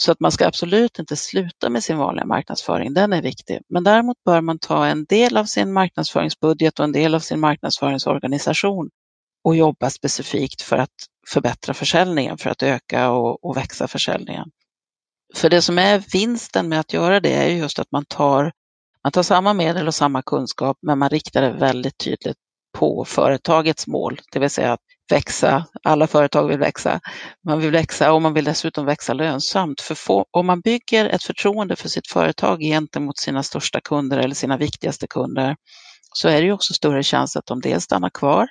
Så att man ska absolut inte sluta med sin vanliga marknadsföring, den är viktig. Men däremot bör man ta en del av sin marknadsföringsbudget och en del av sin marknadsföringsorganisation och jobba specifikt för att förbättra försäljningen, för att öka och, och växa försäljningen. För det som är vinsten med att göra det är just att man tar, man tar samma medel och samma kunskap, men man riktar det väldigt tydligt på företagets mål, det vill säga att växa. Alla företag vill växa. Man vill växa och man vill dessutom växa lönsamt. För få, om man bygger ett förtroende för sitt företag gentemot sina största kunder eller sina viktigaste kunder så är det ju också större chans att de dels stannar kvar,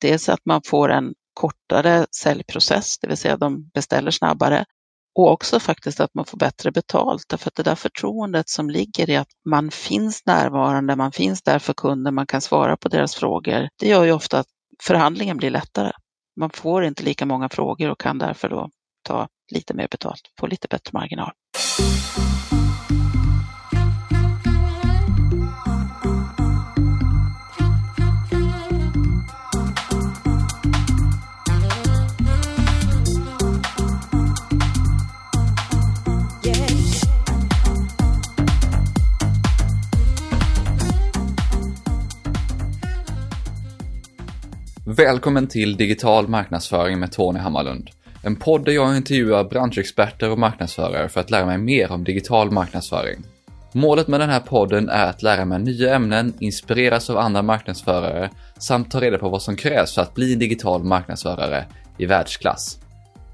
dels att man får en kortare säljprocess, det vill säga de beställer snabbare och också faktiskt att man får bättre betalt. Därför att det där förtroendet som ligger i att man finns närvarande, man finns där för kunden, man kan svara på deras frågor. Det gör ju ofta att förhandlingen blir lättare. Man får inte lika många frågor och kan därför då ta lite mer betalt, få lite bättre marginal. Välkommen till Digital marknadsföring med Tony Hammarlund. En podd där jag intervjuar branschexperter och marknadsförare för att lära mig mer om digital marknadsföring. Målet med den här podden är att lära mig nya ämnen, inspireras av andra marknadsförare samt ta reda på vad som krävs för att bli en digital marknadsförare i världsklass.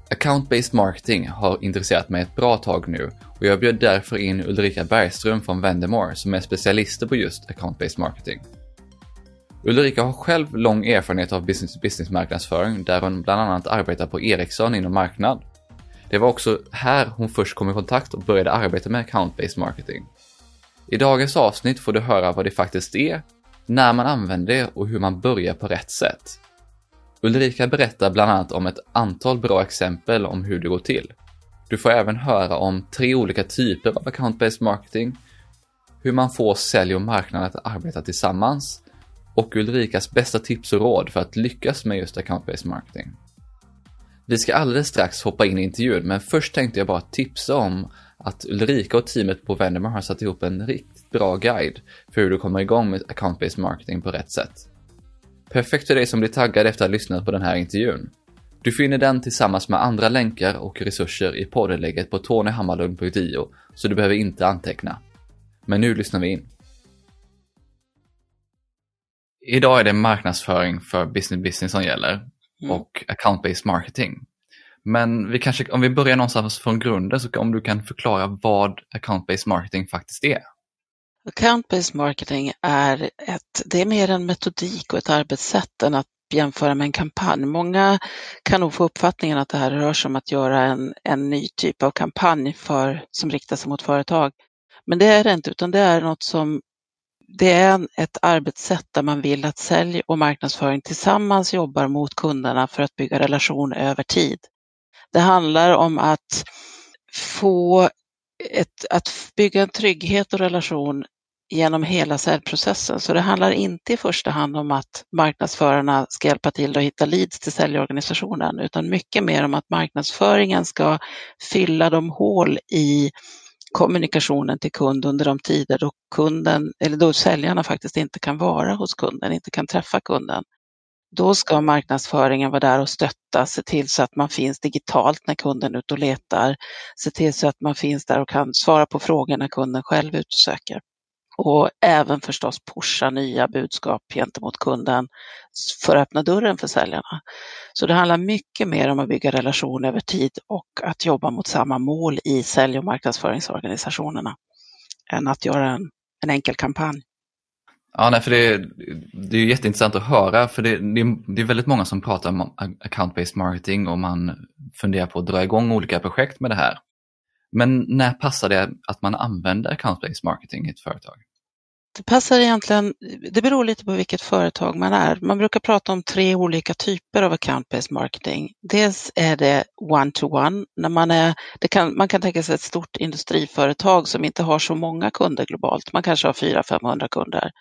Account-based marketing har intresserat mig ett bra tag nu och jag bjöd därför in Ulrika Bergström från Vendemore som är specialister på just account-based marketing. Ulrika har själv lång erfarenhet av business-to-business marknadsföring där hon bland annat arbetar på Ericsson inom marknad. Det var också här hon först kom i kontakt och började arbeta med account-based marketing. I dagens avsnitt får du höra vad det faktiskt är, när man använder det och hur man börjar på rätt sätt. Ulrika berättar bland annat om ett antal bra exempel om hur det går till. Du får även höra om tre olika typer av account-based marketing, hur man får sälj och marknad att arbeta tillsammans och Ulrikas bästa tips och råd för att lyckas med just account-based marketing. Vi ska alldeles strax hoppa in i intervjun, men först tänkte jag bara tipsa om att Ulrika och teamet på Vendemar har satt ihop en riktigt bra guide för hur du kommer igång med account-based marketing på rätt sätt. Perfekt för dig som blir taggad efter att ha lyssnat på den här intervjun. Du finner den tillsammans med andra länkar och resurser i poddenlägget på tonyhammarlund.io, så du behöver inte anteckna. Men nu lyssnar vi in. Idag är det marknadsföring för business business som gäller mm. och account-based marketing. Men vi kanske, om vi börjar någonstans från grunden, så om du kan förklara vad account-based marketing faktiskt är? Account-based marketing är, ett, det är mer en metodik och ett arbetssätt än att jämföra med en kampanj. Många kan nog få uppfattningen att det här rör sig om att göra en, en ny typ av kampanj för, som riktar sig mot företag. Men det är det inte, utan det är något som det är ett arbetssätt där man vill att sälj och marknadsföring tillsammans jobbar mot kunderna för att bygga relation över tid. Det handlar om att få ett, att bygga en trygghet och relation genom hela säljprocessen. Så det handlar inte i första hand om att marknadsförarna ska hjälpa till att hitta leads till säljorganisationen, utan mycket mer om att marknadsföringen ska fylla de hål i kommunikationen till kund under de tider då kunden, eller då säljarna faktiskt inte kan vara hos kunden, inte kan träffa kunden. Då ska marknadsföringen vara där och stötta, se till så att man finns digitalt när kunden är ute och letar, se till så att man finns där och kan svara på frågor när kunden själv är ute och söker och även förstås pusha nya budskap gentemot kunden för att öppna dörren för säljarna. Så det handlar mycket mer om att bygga relation över tid och att jobba mot samma mål i sälj och marknadsföringsorganisationerna än att göra en, en enkel kampanj. Ja, nej, för det, det är jätteintressant att höra, för det, det, det är väldigt många som pratar om account-based marketing och man funderar på att dra igång olika projekt med det här. Men när passar det att man använder account-based marketing i ett företag? Det passar egentligen, det beror lite på vilket företag man är. Man brukar prata om tre olika typer av account-based marketing. Dels är det one-to-one, när man, är, det kan, man kan tänka sig ett stort industriföretag som inte har så många kunder globalt. Man kanske har 400-500 kunder.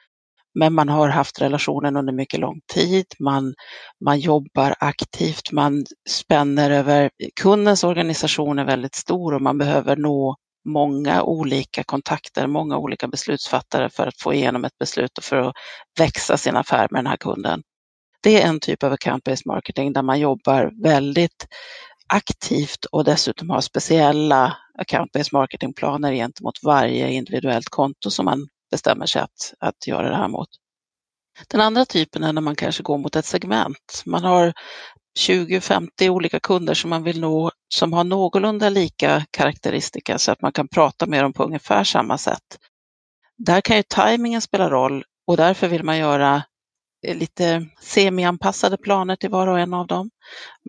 men man har haft relationen under mycket lång tid. Man, man jobbar aktivt, man spänner över, kundens organisation är väldigt stor och man behöver nå många olika kontakter, många olika beslutsfattare för att få igenom ett beslut och för att växa sin affär med den här kunden. Det är en typ av account-based marketing där man jobbar väldigt aktivt och dessutom har speciella account-based marketingplaner gentemot varje individuellt konto som man bestämmer sig att, att göra det här mot. Den andra typen är när man kanske går mot ett segment. Man har 20-50 olika kunder som man vill nå som har någorlunda lika karaktäristika så att man kan prata med dem på ungefär samma sätt. Där kan ju tajmingen spela roll och därför vill man göra eh, lite semianpassade planer till var och en av dem.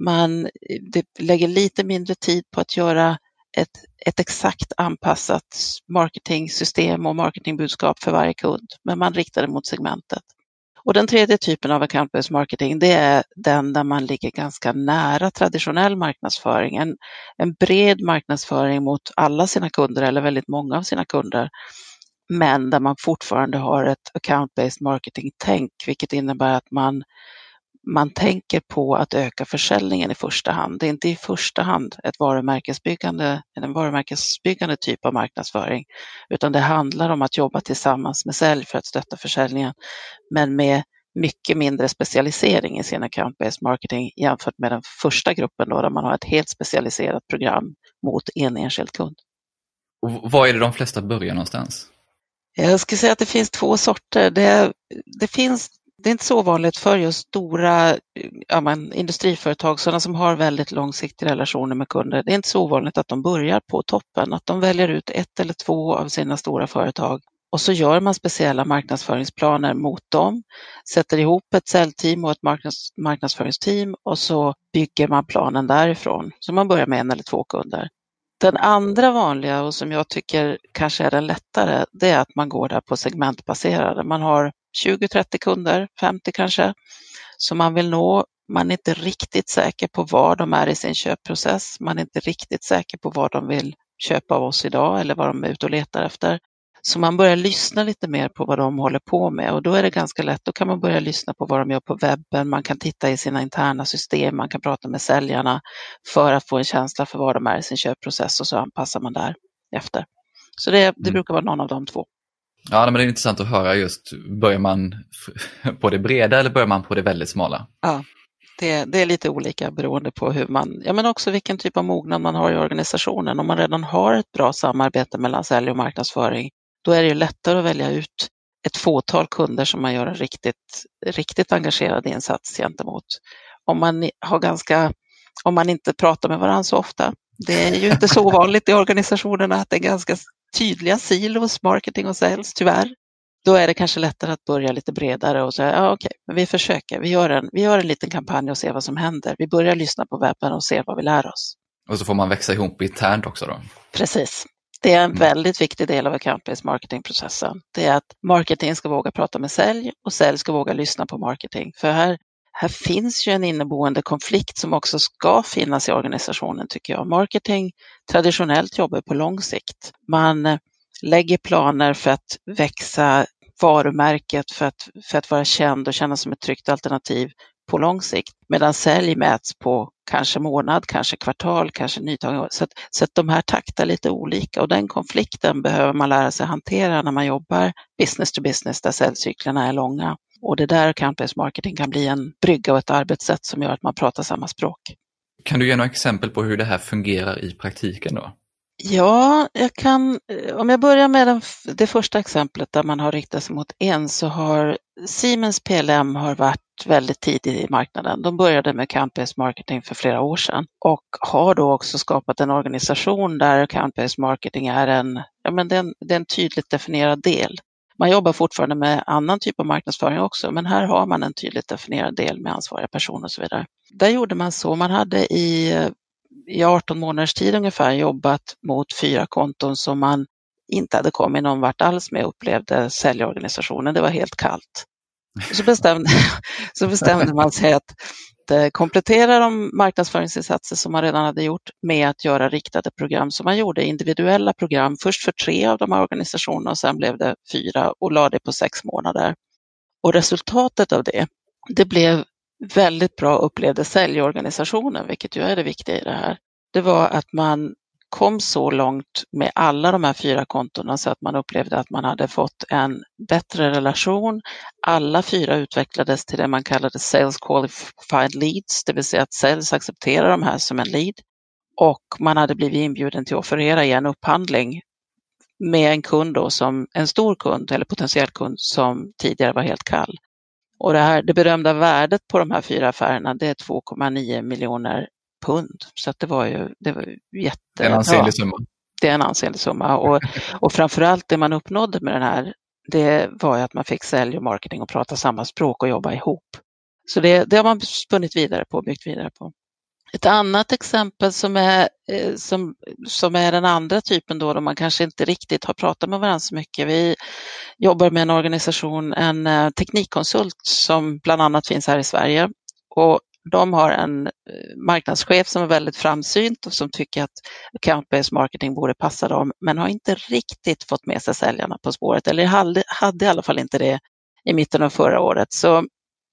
Man eh, lägger lite mindre tid på att göra ett, ett exakt anpassat marketingsystem och marketingbudskap för varje kund, men man riktar det mot segmentet. Och den tredje typen av account-based marketing, det är den där man ligger ganska nära traditionell marknadsföring. En, en bred marknadsföring mot alla sina kunder eller väldigt många av sina kunder. Men där man fortfarande har ett account-based marketing-tänk, vilket innebär att man man tänker på att öka försäljningen i första hand. Det är inte i första hand ett varumärkesbyggande, en varumärkesbyggande typ av marknadsföring, utan det handlar om att jobba tillsammans med sälj för att stötta försäljningen, men med mycket mindre specialisering i sin account-based marketing jämfört med den första gruppen då, där man har ett helt specialiserat program mot en enskild kund. Och var är det de flesta börjar någonstans? Jag skulle säga att det finns två sorter. Det, det finns det är inte så vanligt för just stora ja, men, industriföretag, sådana som har väldigt långsiktiga relationer med kunder. Det är inte så ovanligt att de börjar på toppen, att de väljer ut ett eller två av sina stora företag och så gör man speciella marknadsföringsplaner mot dem, sätter ihop ett säljteam och ett marknads, marknadsföringsteam och så bygger man planen därifrån. Så man börjar med en eller två kunder. Den andra vanliga och som jag tycker kanske är den lättare, det är att man går där på segmentbaserade. Man har 20-30 kunder, 50 kanske, som man vill nå. Man är inte riktigt säker på var de är i sin köpprocess. Man är inte riktigt säker på vad de vill köpa av oss idag eller vad de är ute och letar efter. Så man börjar lyssna lite mer på vad de håller på med och då är det ganska lätt. Då kan man börja lyssna på vad de gör på webben, man kan titta i sina interna system, man kan prata med säljarna för att få en känsla för var de är i sin köpprocess och så anpassar man där efter. Så det, det mm. brukar vara någon av de två. Ja, men det är intressant att höra just, börjar man på det breda eller börjar man på det väldigt smala? Ja, det, det, är lite olika beroende på hur man, ja men också vilken typ av mognad man har i organisationen. Om man redan har ett bra samarbete mellan sälj och marknadsföring, då är det ju lättare att välja ut ett fåtal kunder som man gör en riktigt, riktigt engagerad insats gentemot. Om man har ganska, om man inte pratar med varandra så ofta, det är ju inte så vanligt i organisationerna att det är ganska tydliga silos, marketing och sales, tyvärr. Då är det kanske lättare att börja lite bredare och säga, ja okej, men vi försöker, vi gör, en, vi gör en liten kampanj och ser vad som händer. Vi börjar lyssna på webben och ser vad vi lär oss. Och så får man växa ihop internt också då? Precis. Det är en mm. väldigt viktig del av account-based marketingprocessen. Det är att marketing ska våga prata med sälj och sälj ska våga lyssna på marketing. För här här finns ju en inneboende konflikt som också ska finnas i organisationen tycker jag. Marketing traditionellt jobbar på lång sikt. Man eh, lägger planer för att växa varumärket, för att, för att vara känd och kännas som ett tryggt alternativ på lång sikt. Medan sälj mäts på kanske månad, kanske kvartal, kanske nytagning. Så, att, så att de här taktar lite olika och den konflikten behöver man lära sig hantera när man jobbar business to business där säljcyklerna är långa. Och det där account-based marketing kan bli en brygga och ett arbetssätt som gör att man pratar samma språk. Kan du ge några exempel på hur det här fungerar i praktiken då? Ja, jag kan, eh, om jag börjar med den, det första exemplet där man har riktat sig mot en så har Siemens PLM har varit väldigt tidigt i marknaden. De började med account-based marketing för flera år sedan och har då också skapat en organisation där account-based marketing är en, ja men det är en, det är en tydligt definierad del. Man jobbar fortfarande med annan typ av marknadsföring också, men här har man en tydligt definierad del med ansvariga personer och så vidare. Där gjorde man så, man hade i, i 18 månaders tid ungefär jobbat mot fyra konton som man inte hade kommit någon vart alls med upplevde säljorganisationen. Det var helt kallt. Så bestämde, så bestämde man sig att att eh, komplettera de marknadsföringsinsatser som man redan hade gjort med att göra riktade program. som man gjorde individuella program, först för tre av de här organisationerna och sen blev det fyra och lade det på sex månader. Och resultatet av det, det blev väldigt bra upplevde säljorganisationen, vilket ju är det viktiga i det här. Det var att man kom så långt med alla de här fyra kontona så att man upplevde att man hade fått en bättre relation. Alla fyra utvecklades till det man kallade Sales Qualified Leads, det vill säga att Sales accepterar de här som en lead. Och man hade blivit inbjuden till att offerera i en upphandling med en kund då som en stor kund eller potentiell kund som tidigare var helt kall. Och det, här, det berömda värdet på de här fyra affärerna det är 2,9 miljoner pund. Så det var ju det var jätte... En ansenlig summa. Det är en ansenlig summa och, och framförallt det man uppnådde med den här det var ju att man fick sälj och marketing och prata samma språk och jobba ihop. Så det, det har man spunnit vidare på, byggt vidare på. Ett annat exempel som är, eh, som, som är den andra typen då, då man kanske inte riktigt har pratat med varandra så mycket. Vi jobbar med en organisation, en eh, teknikkonsult som bland annat finns här i Sverige. Och de har en eh, marknadschef som är väldigt framsynt och som tycker att account-based marketing borde passa dem, men har inte riktigt fått med sig säljarna på spåret, eller hade, hade i alla fall inte det i mitten av förra året. Så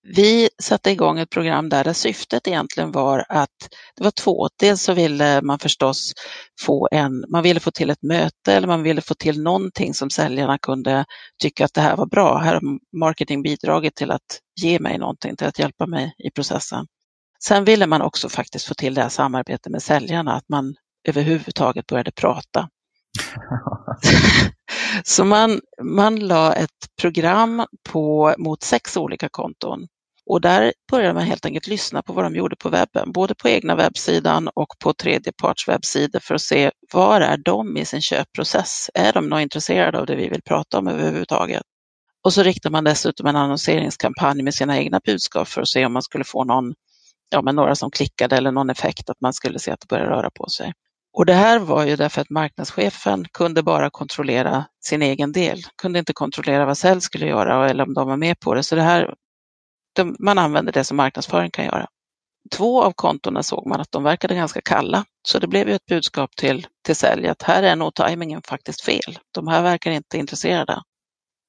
vi satte igång ett program där, där syftet egentligen var att det var två. Dels så ville man förstås få en, man ville få till ett möte eller man ville få till någonting som säljarna kunde tycka att det här var bra. Här har marketing bidragit till att ge mig någonting, till att hjälpa mig i processen. Sen ville man också faktiskt få till det här samarbetet med säljarna, att man överhuvudtaget började prata. Så man, man la ett program på, mot sex olika konton och där började man helt enkelt lyssna på vad de gjorde på webben, både på egna webbsidan och på tredjeparts webbsidor för att se var är de i sin köpprocess? Är de nog intresserade av det vi vill prata om överhuvudtaget? Och så riktar man dessutom en annonseringskampanj med sina egna budskap för att se om man skulle få någon, ja, men några som klickade eller någon effekt att man skulle se att det började röra på sig. Och det här var ju därför att marknadschefen kunde bara kontrollera sin egen del, kunde inte kontrollera vad Sälj skulle göra eller om de var med på det. Så det här de, man använde det som marknadsföring kan göra. Två av kontona såg man att de verkade ganska kalla, så det blev ju ett budskap till, till sälj att här är nog tajmingen faktiskt fel. De här verkar inte intresserade.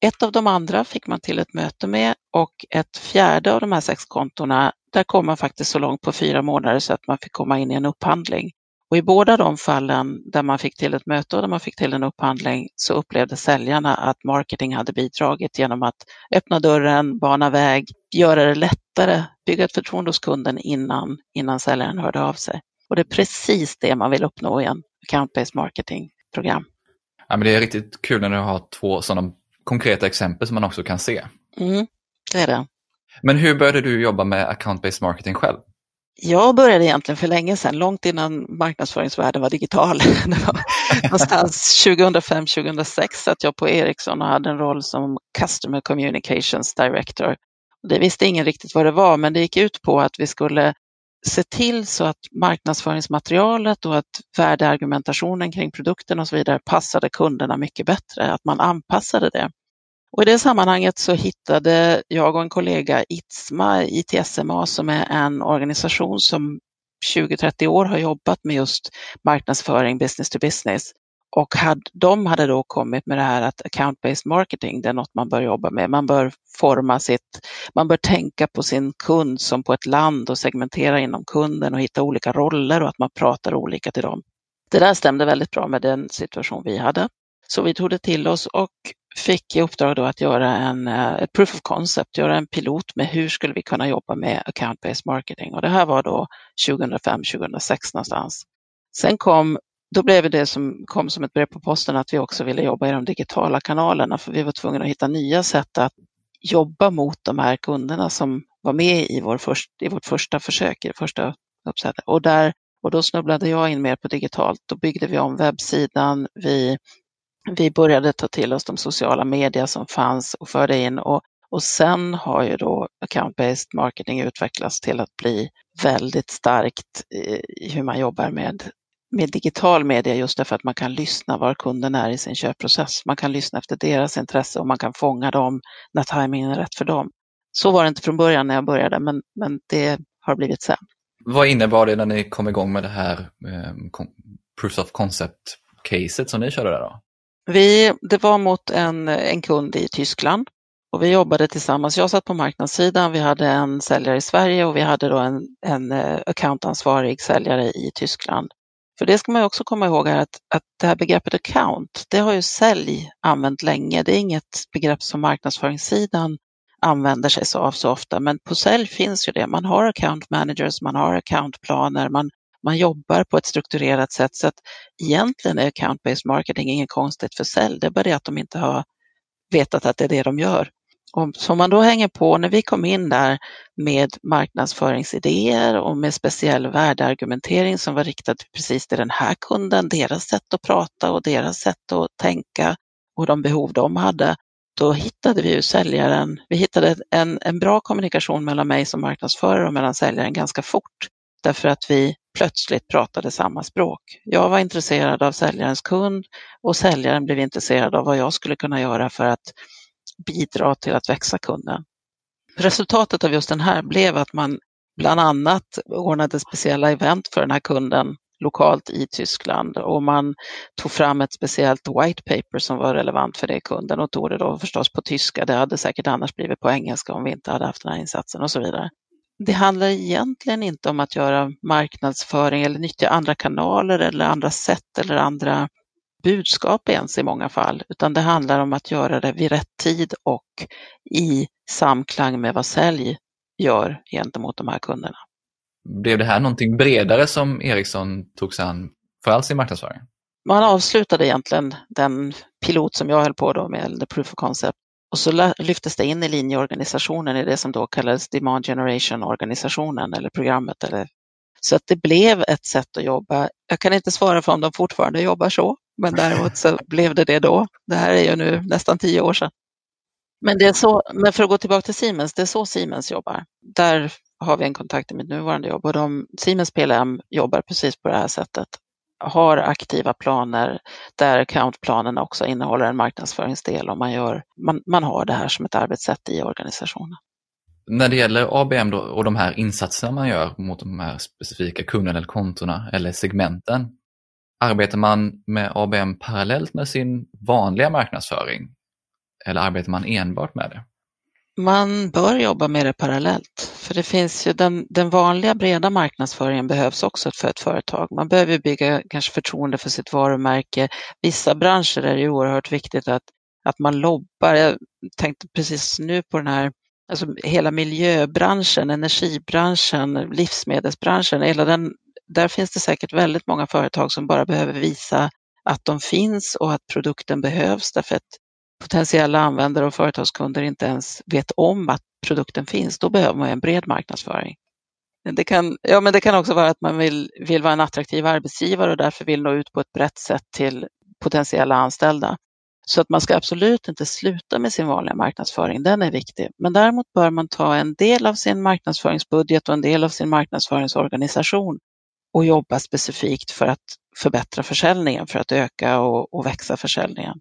Ett av de andra fick man till ett möte med och ett fjärde av de här sex kontona, där kom man faktiskt så långt på fyra månader så att man fick komma in i en upphandling. Och i båda de fallen där man fick till ett möte och där man fick till en upphandling så upplevde säljarna att marketing hade bidragit genom att öppna dörren, bana väg, göra det lättare, bygga ett förtroende hos kunden innan, innan säljaren hörde av sig. Och det är precis det man vill uppnå i en account-based marketing-program. Ja, men det är riktigt kul när du har två sådana konkreta exempel som man också kan se. Mm, det är det. Men hur började du jobba med account-based marketing själv? Jag började egentligen för länge sedan, långt innan marknadsföringsvärlden var digital. Det var någonstans 2005-2006 satt jag på Ericsson och hade en roll som Customer Communications Director. Det visste ingen riktigt vad det var, men det gick ut på att vi skulle se till så att marknadsföringsmaterialet och att värdeargumentationen kring produkten och så vidare passade kunderna mycket bättre, att man anpassade det. Och I det sammanhanget så hittade jag och en kollega ITSMA, ITSMA som är en organisation som 20-30 år har jobbat med just marknadsföring business to business. Och had, de hade då kommit med det här att account-based marketing, det är något man bör jobba med. Man bör forma sitt, man bör tänka på sin kund som på ett land och segmentera inom kunden och hitta olika roller och att man pratar olika till dem. Det där stämde väldigt bra med den situation vi hade. Så vi tog det till oss och fick i uppdrag då att göra en eh, ett proof of concept, göra en pilot med hur skulle vi kunna jobba med account-based marketing. Och det här var då 2005-2006 någonstans. Sen kom, då blev det som kom som ett brev på posten att vi också ville jobba i de digitala kanalerna för vi var tvungna att hitta nya sätt att jobba mot de här kunderna som var med i, vår först, i vårt första försök, i det första uppsättet. Och, där, och då snubblade jag in mer på digitalt. Då byggde vi om webbsidan, vi vi började ta till oss de sociala medier som fanns och förde in och, och sen har ju då account-based marketing utvecklats till att bli väldigt starkt i hur man jobbar med, med digital media just därför att man kan lyssna var kunden är i sin köpprocess. Man kan lyssna efter deras intresse och man kan fånga dem när tajmingen är rätt för dem. Så var det inte från början när jag började, men, men det har blivit sen. Vad innebar det när ni kom igång med det här eh, proof of concept-caset som ni körde där då? Vi, det var mot en, en kund i Tyskland Och vi jobbade tillsammans. Jag satt på marknadssidan, vi hade en säljare i Sverige och vi hade då en, en eh, accountansvarig säljare i Tyskland. För det ska man också komma ihåg här att, att det här begreppet account, det har ju sälj använt länge. Det är inget begrepp som marknadsföringssidan använder sig av så ofta, men på sälj finns ju det. Man har account managers, man har accountplaner, man, man jobbar på ett strukturerat sätt. Så att egentligen är account-based marketing inget konstigt för sälj, det är bara det att de inte har vetat att det är det de gör. Och som man då hänger på, när vi kom in där med marknadsföringsidéer och med speciell värdeargumentering som var riktad precis till den här kunden, deras sätt att prata och deras sätt att tänka och de behov de hade, då hittade vi ju säljaren, vi hittade en, en bra kommunikation mellan mig som marknadsförare och mellan säljaren ganska fort. Därför att vi plötsligt pratade samma språk. Jag var intresserad av säljarens kund och säljaren blev intresserad av vad jag skulle kunna göra för att bidra till att växa kunden. Resultatet av just den här blev att man bland annat ordnade speciella event för den här kunden lokalt i Tyskland och man tog fram ett speciellt white paper som var relevant för det kunden och tog det då förstås på tyska. Det hade säkert annars blivit på engelska om vi inte hade haft den här insatsen och så vidare. Det handlar egentligen inte om att göra marknadsföring eller nyttja andra kanaler eller andra sätt eller andra budskap ens i många fall, utan det handlar om att göra det vid rätt tid och i samklang med vad sälj gör gentemot de här kunderna. Blev det här någonting bredare som Ericsson tog sig an för all sin marknadsföring? Man avslutade egentligen den pilot som jag höll på då med, The Proof of Concept, och så lyftes det in i linjeorganisationen i det som då kallades Demand Generation-organisationen eller programmet. Eller... Så att det blev ett sätt att jobba. Jag kan inte svara för om de fortfarande jobbar så, men däremot så blev det det då. Det här är ju nu nästan tio år sedan. Men, det är så, men för att gå tillbaka till Siemens, det är så Siemens jobbar. Där har vi en kontakt i mitt nuvarande jobb och de, Siemens PLM jobbar precis på det här sättet. Har aktiva planer där accountplanen också innehåller en marknadsföringsdel och man, gör, man, man har det här som ett arbetssätt i organisationen. När det gäller ABM då, och de här insatserna man gör mot de här specifika kunderna eller kontona eller segmenten, Arbetar man med ABM parallellt med sin vanliga marknadsföring? Eller arbetar man enbart med det? Man bör jobba med det parallellt, för det finns ju den, den vanliga breda marknadsföringen behövs också för ett företag. Man behöver bygga kanske förtroende för sitt varumärke. Vissa branscher är det oerhört viktigt att, att man lobbar. Jag tänkte precis nu på den här Alltså hela miljöbranschen, energibranschen, livsmedelsbranschen, hela den där finns det säkert väldigt många företag som bara behöver visa att de finns och att produkten behövs därför att potentiella användare och företagskunder inte ens vet om att produkten finns. Då behöver man en bred marknadsföring. Det kan, ja, men det kan också vara att man vill, vill vara en attraktiv arbetsgivare och därför vill nå ut på ett brett sätt till potentiella anställda. Så att man ska absolut inte sluta med sin vanliga marknadsföring, den är viktig. Men däremot bör man ta en del av sin marknadsföringsbudget och en del av sin marknadsföringsorganisation och jobba specifikt för att förbättra försäljningen, för att öka och, och växa försäljningen.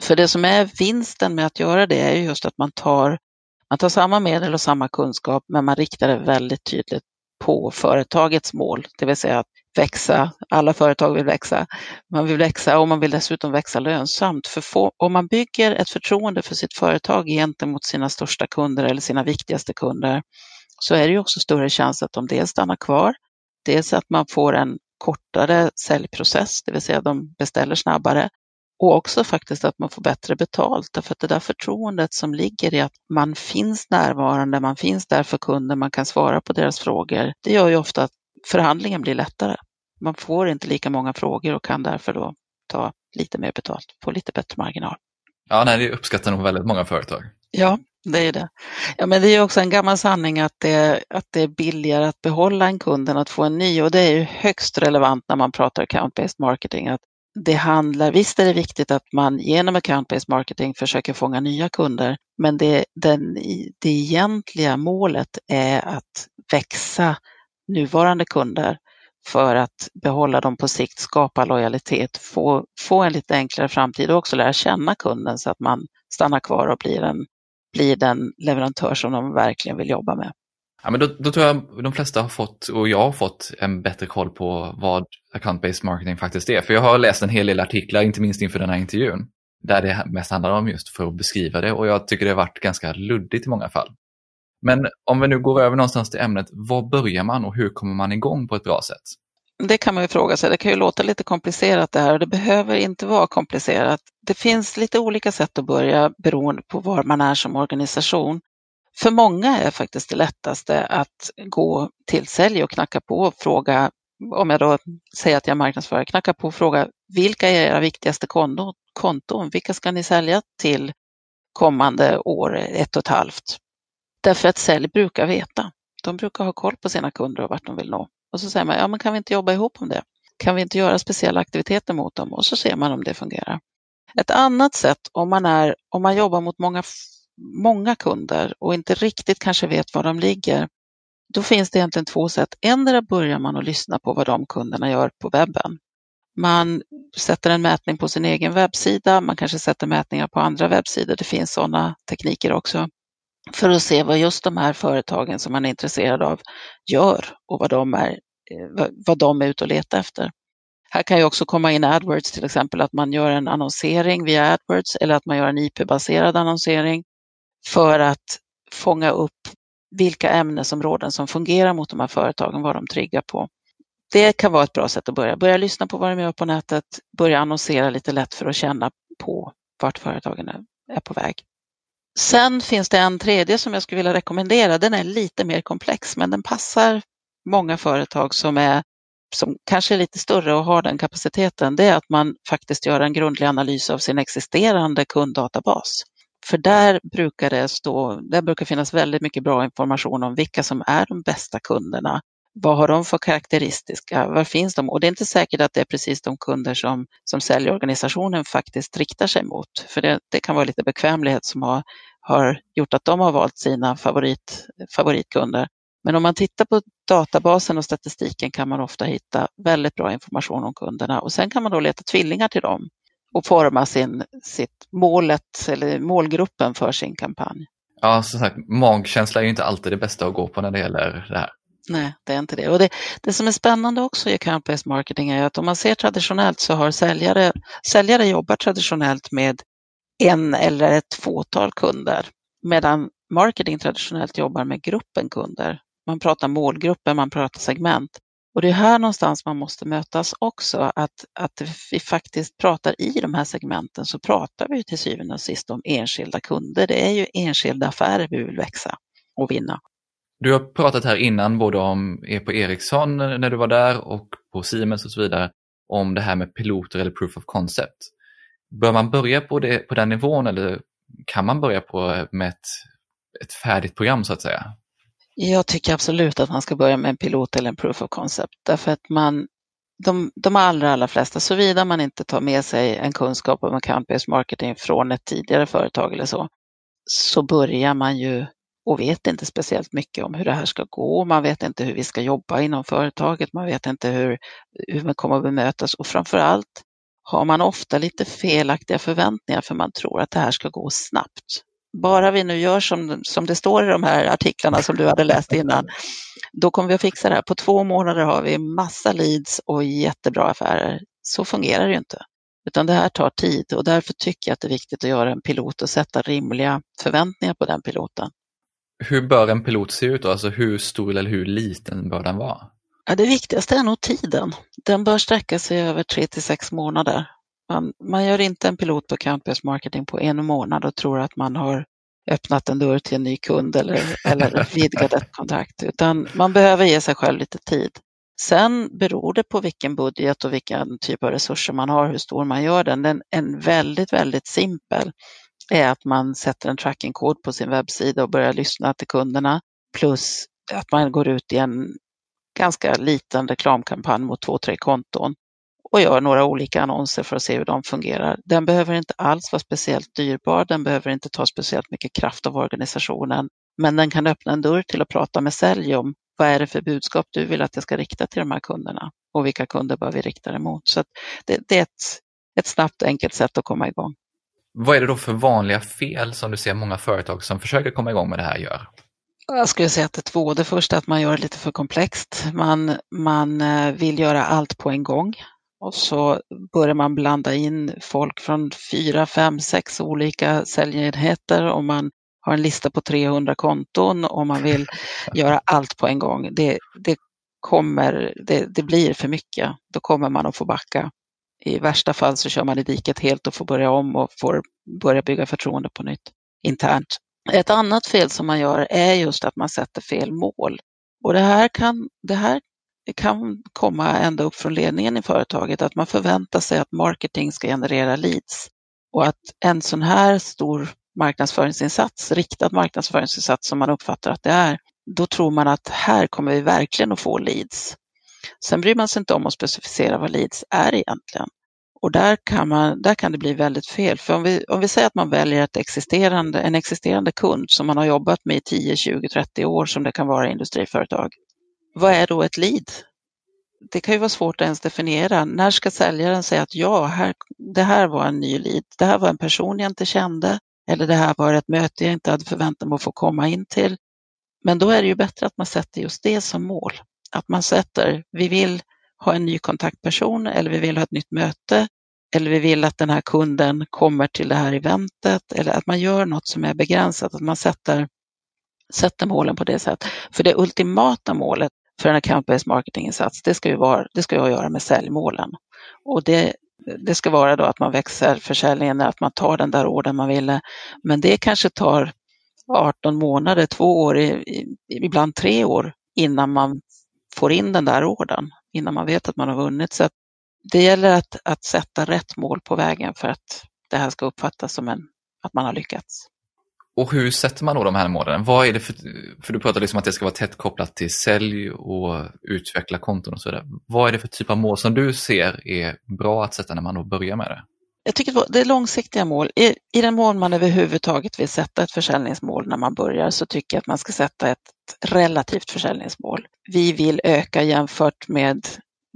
För det som är vinsten med att göra det är just att man tar, man tar samma medel och samma kunskap, men man riktar det väldigt tydligt på företagets mål, det vill säga att växa. Alla företag vill växa. Man vill växa och man vill dessutom växa lönsamt. För få, om man bygger ett förtroende för sitt företag gentemot sina största kunder eller sina viktigaste kunder så är det ju också större chans att de dels stannar kvar Dels att man får en kortare säljprocess, det vill säga de beställer snabbare och också faktiskt att man får bättre betalt. Därför att det där förtroendet som ligger i att man finns närvarande, man finns där för kunden, man kan svara på deras frågor. Det gör ju ofta att förhandlingen blir lättare. Man får inte lika många frågor och kan därför då ta lite mer betalt, få lite bättre marginal. Ja, nej, det uppskattar nog väldigt många företag. Ja, det är det. Ja, men det är också en gammal sanning att det, att det är billigare att behålla en kund än att få en ny och det är ju högst relevant när man pratar account-based marketing. Att det handlar, visst är det viktigt att man genom account-based marketing försöker fånga nya kunder, men det, den, det egentliga målet är att växa nuvarande kunder för att behålla dem på sikt, skapa lojalitet, få, få en lite enklare framtid och också lära känna kunden så att man stannar kvar och blir en blir den leverantör som de verkligen vill jobba med. Ja, men då, då, tror jag de flesta har fått, och jag har fått, en bättre koll på vad account-based marketing faktiskt är. För jag har läst en hel del artiklar, inte minst inför den här intervjun. där det mest handlar om just för att beskriva det och jag tycker det har varit ganska luddigt i många fall. Men om vi nu går över någonstans till ämnet, var börjar man och hur kommer man igång på ett bra sätt? Det kan man ju fråga sig. Det kan ju låta lite komplicerat det här och det behöver inte vara komplicerat. Det finns lite olika sätt att börja beroende på var man är som organisation. För många är faktiskt det lättaste att gå till sälj och knacka på och fråga, om jag då säger att jag marknadsför, knacka på och fråga vilka är era viktigaste konton? Vilka ska ni sälja till kommande år, ett och ett halvt? Därför att sälj brukar veta. De brukar ha koll på sina kunder och vart de vill nå. Och så säger man, ja men kan vi inte jobba ihop om det? Kan vi inte göra speciella aktiviteter mot dem? Och så ser man om det fungerar. Ett annat sätt om man, är, om man jobbar mot många, många kunder och inte riktigt kanske vet var de ligger, då finns det egentligen två sätt. Endera börjar man att lyssna på vad de kunderna gör på webben. Man sätter en mätning på sin egen webbsida, man kanske sätter mätningar på andra webbsidor. Det finns sådana tekniker också för att se vad just de här företagen som man är intresserad av gör och vad de är, eh, vad de är ute och letar efter. Här kan ju också komma in AdWords till exempel, att man gör en annonsering via AdWords eller att man gör en IP-baserad annonsering för att fånga upp vilka ämnesområden som fungerar mot de här företagen, vad de triggar på. Det kan vara ett bra sätt att börja. Börja lyssna på vad de gör på nätet, börja annonsera lite lätt för att känna på vart företagen är på väg. Sen finns det en tredje som jag skulle vilja rekommendera. Den är lite mer komplex, men den passar många företag som, är, som kanske är lite större och har den kapaciteten. Det är att man faktiskt gör en grundlig analys av sin existerande kunddatabas. För där brukar det stå, där brukar finnas väldigt mycket bra information om vilka som är de bästa kunderna. Vad har de för karaktäristika? Var finns de? Och det är inte säkert att det är precis de kunder som, som säljorganisationen faktiskt riktar sig mot. För det, det kan vara lite bekvämlighet som har, har gjort att de har valt sina favorit, favoritkunder. Men om man tittar på databasen och statistiken kan man ofta hitta väldigt bra information om kunderna och sen kan man då leta tvillingar till dem och forma sin, sitt målet eller målgruppen för sin kampanj. Ja, som sagt, magkänsla är ju inte alltid det bästa att gå på när det gäller det här. Nej, det är inte det. Och det, det som är spännande också i account-based marketing är att om man ser traditionellt så har säljare, säljare jobbar traditionellt med en eller ett fåtal kunder medan marketing traditionellt jobbar med gruppen kunder. Man pratar målgrupper, man pratar segment. Och det är här någonstans man måste mötas också, att, att vi faktiskt pratar i de här segmenten så pratar vi till syvende och sist om enskilda kunder. Det är ju enskilda affärer vi vill växa och vinna. Du har pratat här innan både om er på Ericsson eh, när du var där och på Siemens och så vidare om det här med piloter eller proof of concept. Bör man börja på, det, på den nivån eller kan man börja på eh, med ett, ett färdigt program så att säga? Jag tycker absolut att man ska börja med en pilot eller en proof of concept därför att man, de, de allra, allra flesta, såvida man inte tar med sig en kunskap om account-based marketing från ett tidigare företag eller så, så börjar man ju och vet inte speciellt mycket om hur det här ska gå. Man vet inte hur vi ska jobba inom företaget. Man vet inte hur, hur man kommer att bemötas och framför allt har man ofta lite felaktiga förväntningar för man tror att det här ska gå snabbt. Bara vi nu gör som, som det står i de här artiklarna som du hade läst innan, då kommer vi att fixa det här. På två månader har vi massa leads och jättebra affärer. Så fungerar det ju inte. Utan det här tar tid och därför tycker jag att det är viktigt att göra en pilot och sätta rimliga förväntningar på den piloten. Hur bör en pilot se ut då? Alltså hur stor eller hur liten bör den vara? Ja, det viktigaste är nog tiden. Den bör sträcka sig över tre till sex månader. Man, man gör inte en pilot på account-based marketing på en månad och tror att man har öppnat en dörr till en ny kund eller, eller vidgat ett kontrakt, utan man behöver ge sig själv lite tid. Sen beror det på vilken budget och vilken typ av resurser man har, hur stor man gör den. Den är en väldigt, väldigt simpel är att man sätter en trackingkod på sin webbsida och börjar lyssna till kunderna. Plus att man går ut i en ganska liten reklamkampanj mot två, tre konton och gör några olika annonser för att se hur de fungerar. Den behöver inte alls vara speciellt dyrbar, den behöver inte ta speciellt mycket kraft av organisationen, men den kan öppna en dörr till att prata med sälj om vad är det för budskap du vill att jag ska rikta till de här kunderna och vilka kunder bör vi rikta det mot. Så det, det, är ett, ett snabbt enkelt sätt att komma igång. Vad är det då för vanliga fel som du ser många företag som försöker komma igång med det här gör? Jag skulle säga att det är två. Det första är att man gör det lite för komplext. Man, man eh, vill göra allt på en gång och så börjar man blanda in folk från fyra, fem, sex olika säljenheter och man har en lista på 300 konton och man vill göra allt på en gång. Det, det kommer, det, det, blir för mycket. Då kommer man att få backa. I värsta fall så kör man i diket helt och får börja om och får börja bygga förtroende på nytt internt. Ett annat fel som man gör är just att man sätter fel mål. Och det här kan, det här kan komma ända upp från ledningen i företaget, att man förväntar sig att marketing ska generera leads och att en sån här stor marknadsföringsinsats, riktad marknadsföringsinsats som man uppfattar att det är, då tror man att här kommer vi verkligen att få leads. Sen bryr man sig inte om att specificera vad leads är egentligen. Och där kan, man, där kan det bli väldigt fel. För om vi, om vi säger att man väljer ett existerande, en existerande kund som man har jobbat med i 10, 20, 30 år som det kan vara i industriföretag. Vad är då ett lead? Det kan ju vara svårt att ens definiera. När ska säljaren säga att ja, här, det här var en ny lead. Det här var en person jag inte kände eller det här var ett möte jag inte hade förväntat mig att få komma in till. Men då är det ju bättre att man sätter just det som mål. Att man sätter, vi vill ha en ny kontaktperson eller vi vill ha ett nytt möte eller vi vill att den här kunden kommer till det här eventet eller att man gör något som är begränsat, att man sätter, sätter målen på det sättet. För det ultimata målet för en account-based marketinginsats, det ska ju vara, det ska ju göra med säljmålen. Och det, det ska vara då att man växer försäljningen, att man tar den där orden man ville. Men det kanske tar 18 månader, två år, ibland tre år innan man får in den där orden, innan man vet att man har vunnit. Så det gäller att, att sätta rätt mål på vägen för att det här ska uppfattas som en, att man har lyckats. Och hur sätter man då de här målen? Vad är det för, för du pratar liksom att det ska vara tätt kopplat till sälj och utveckla konton och så vidare. Vad är det för typ av mål som du ser är bra att sätta när man då börjar med det? Jag tycker det är långsiktiga mål. I, I den mån man överhuvudtaget vill sätta ett försäljningsmål när man börjar så tycker jag att man ska sätta ett relativt försäljningsmål. Vi vill öka jämfört med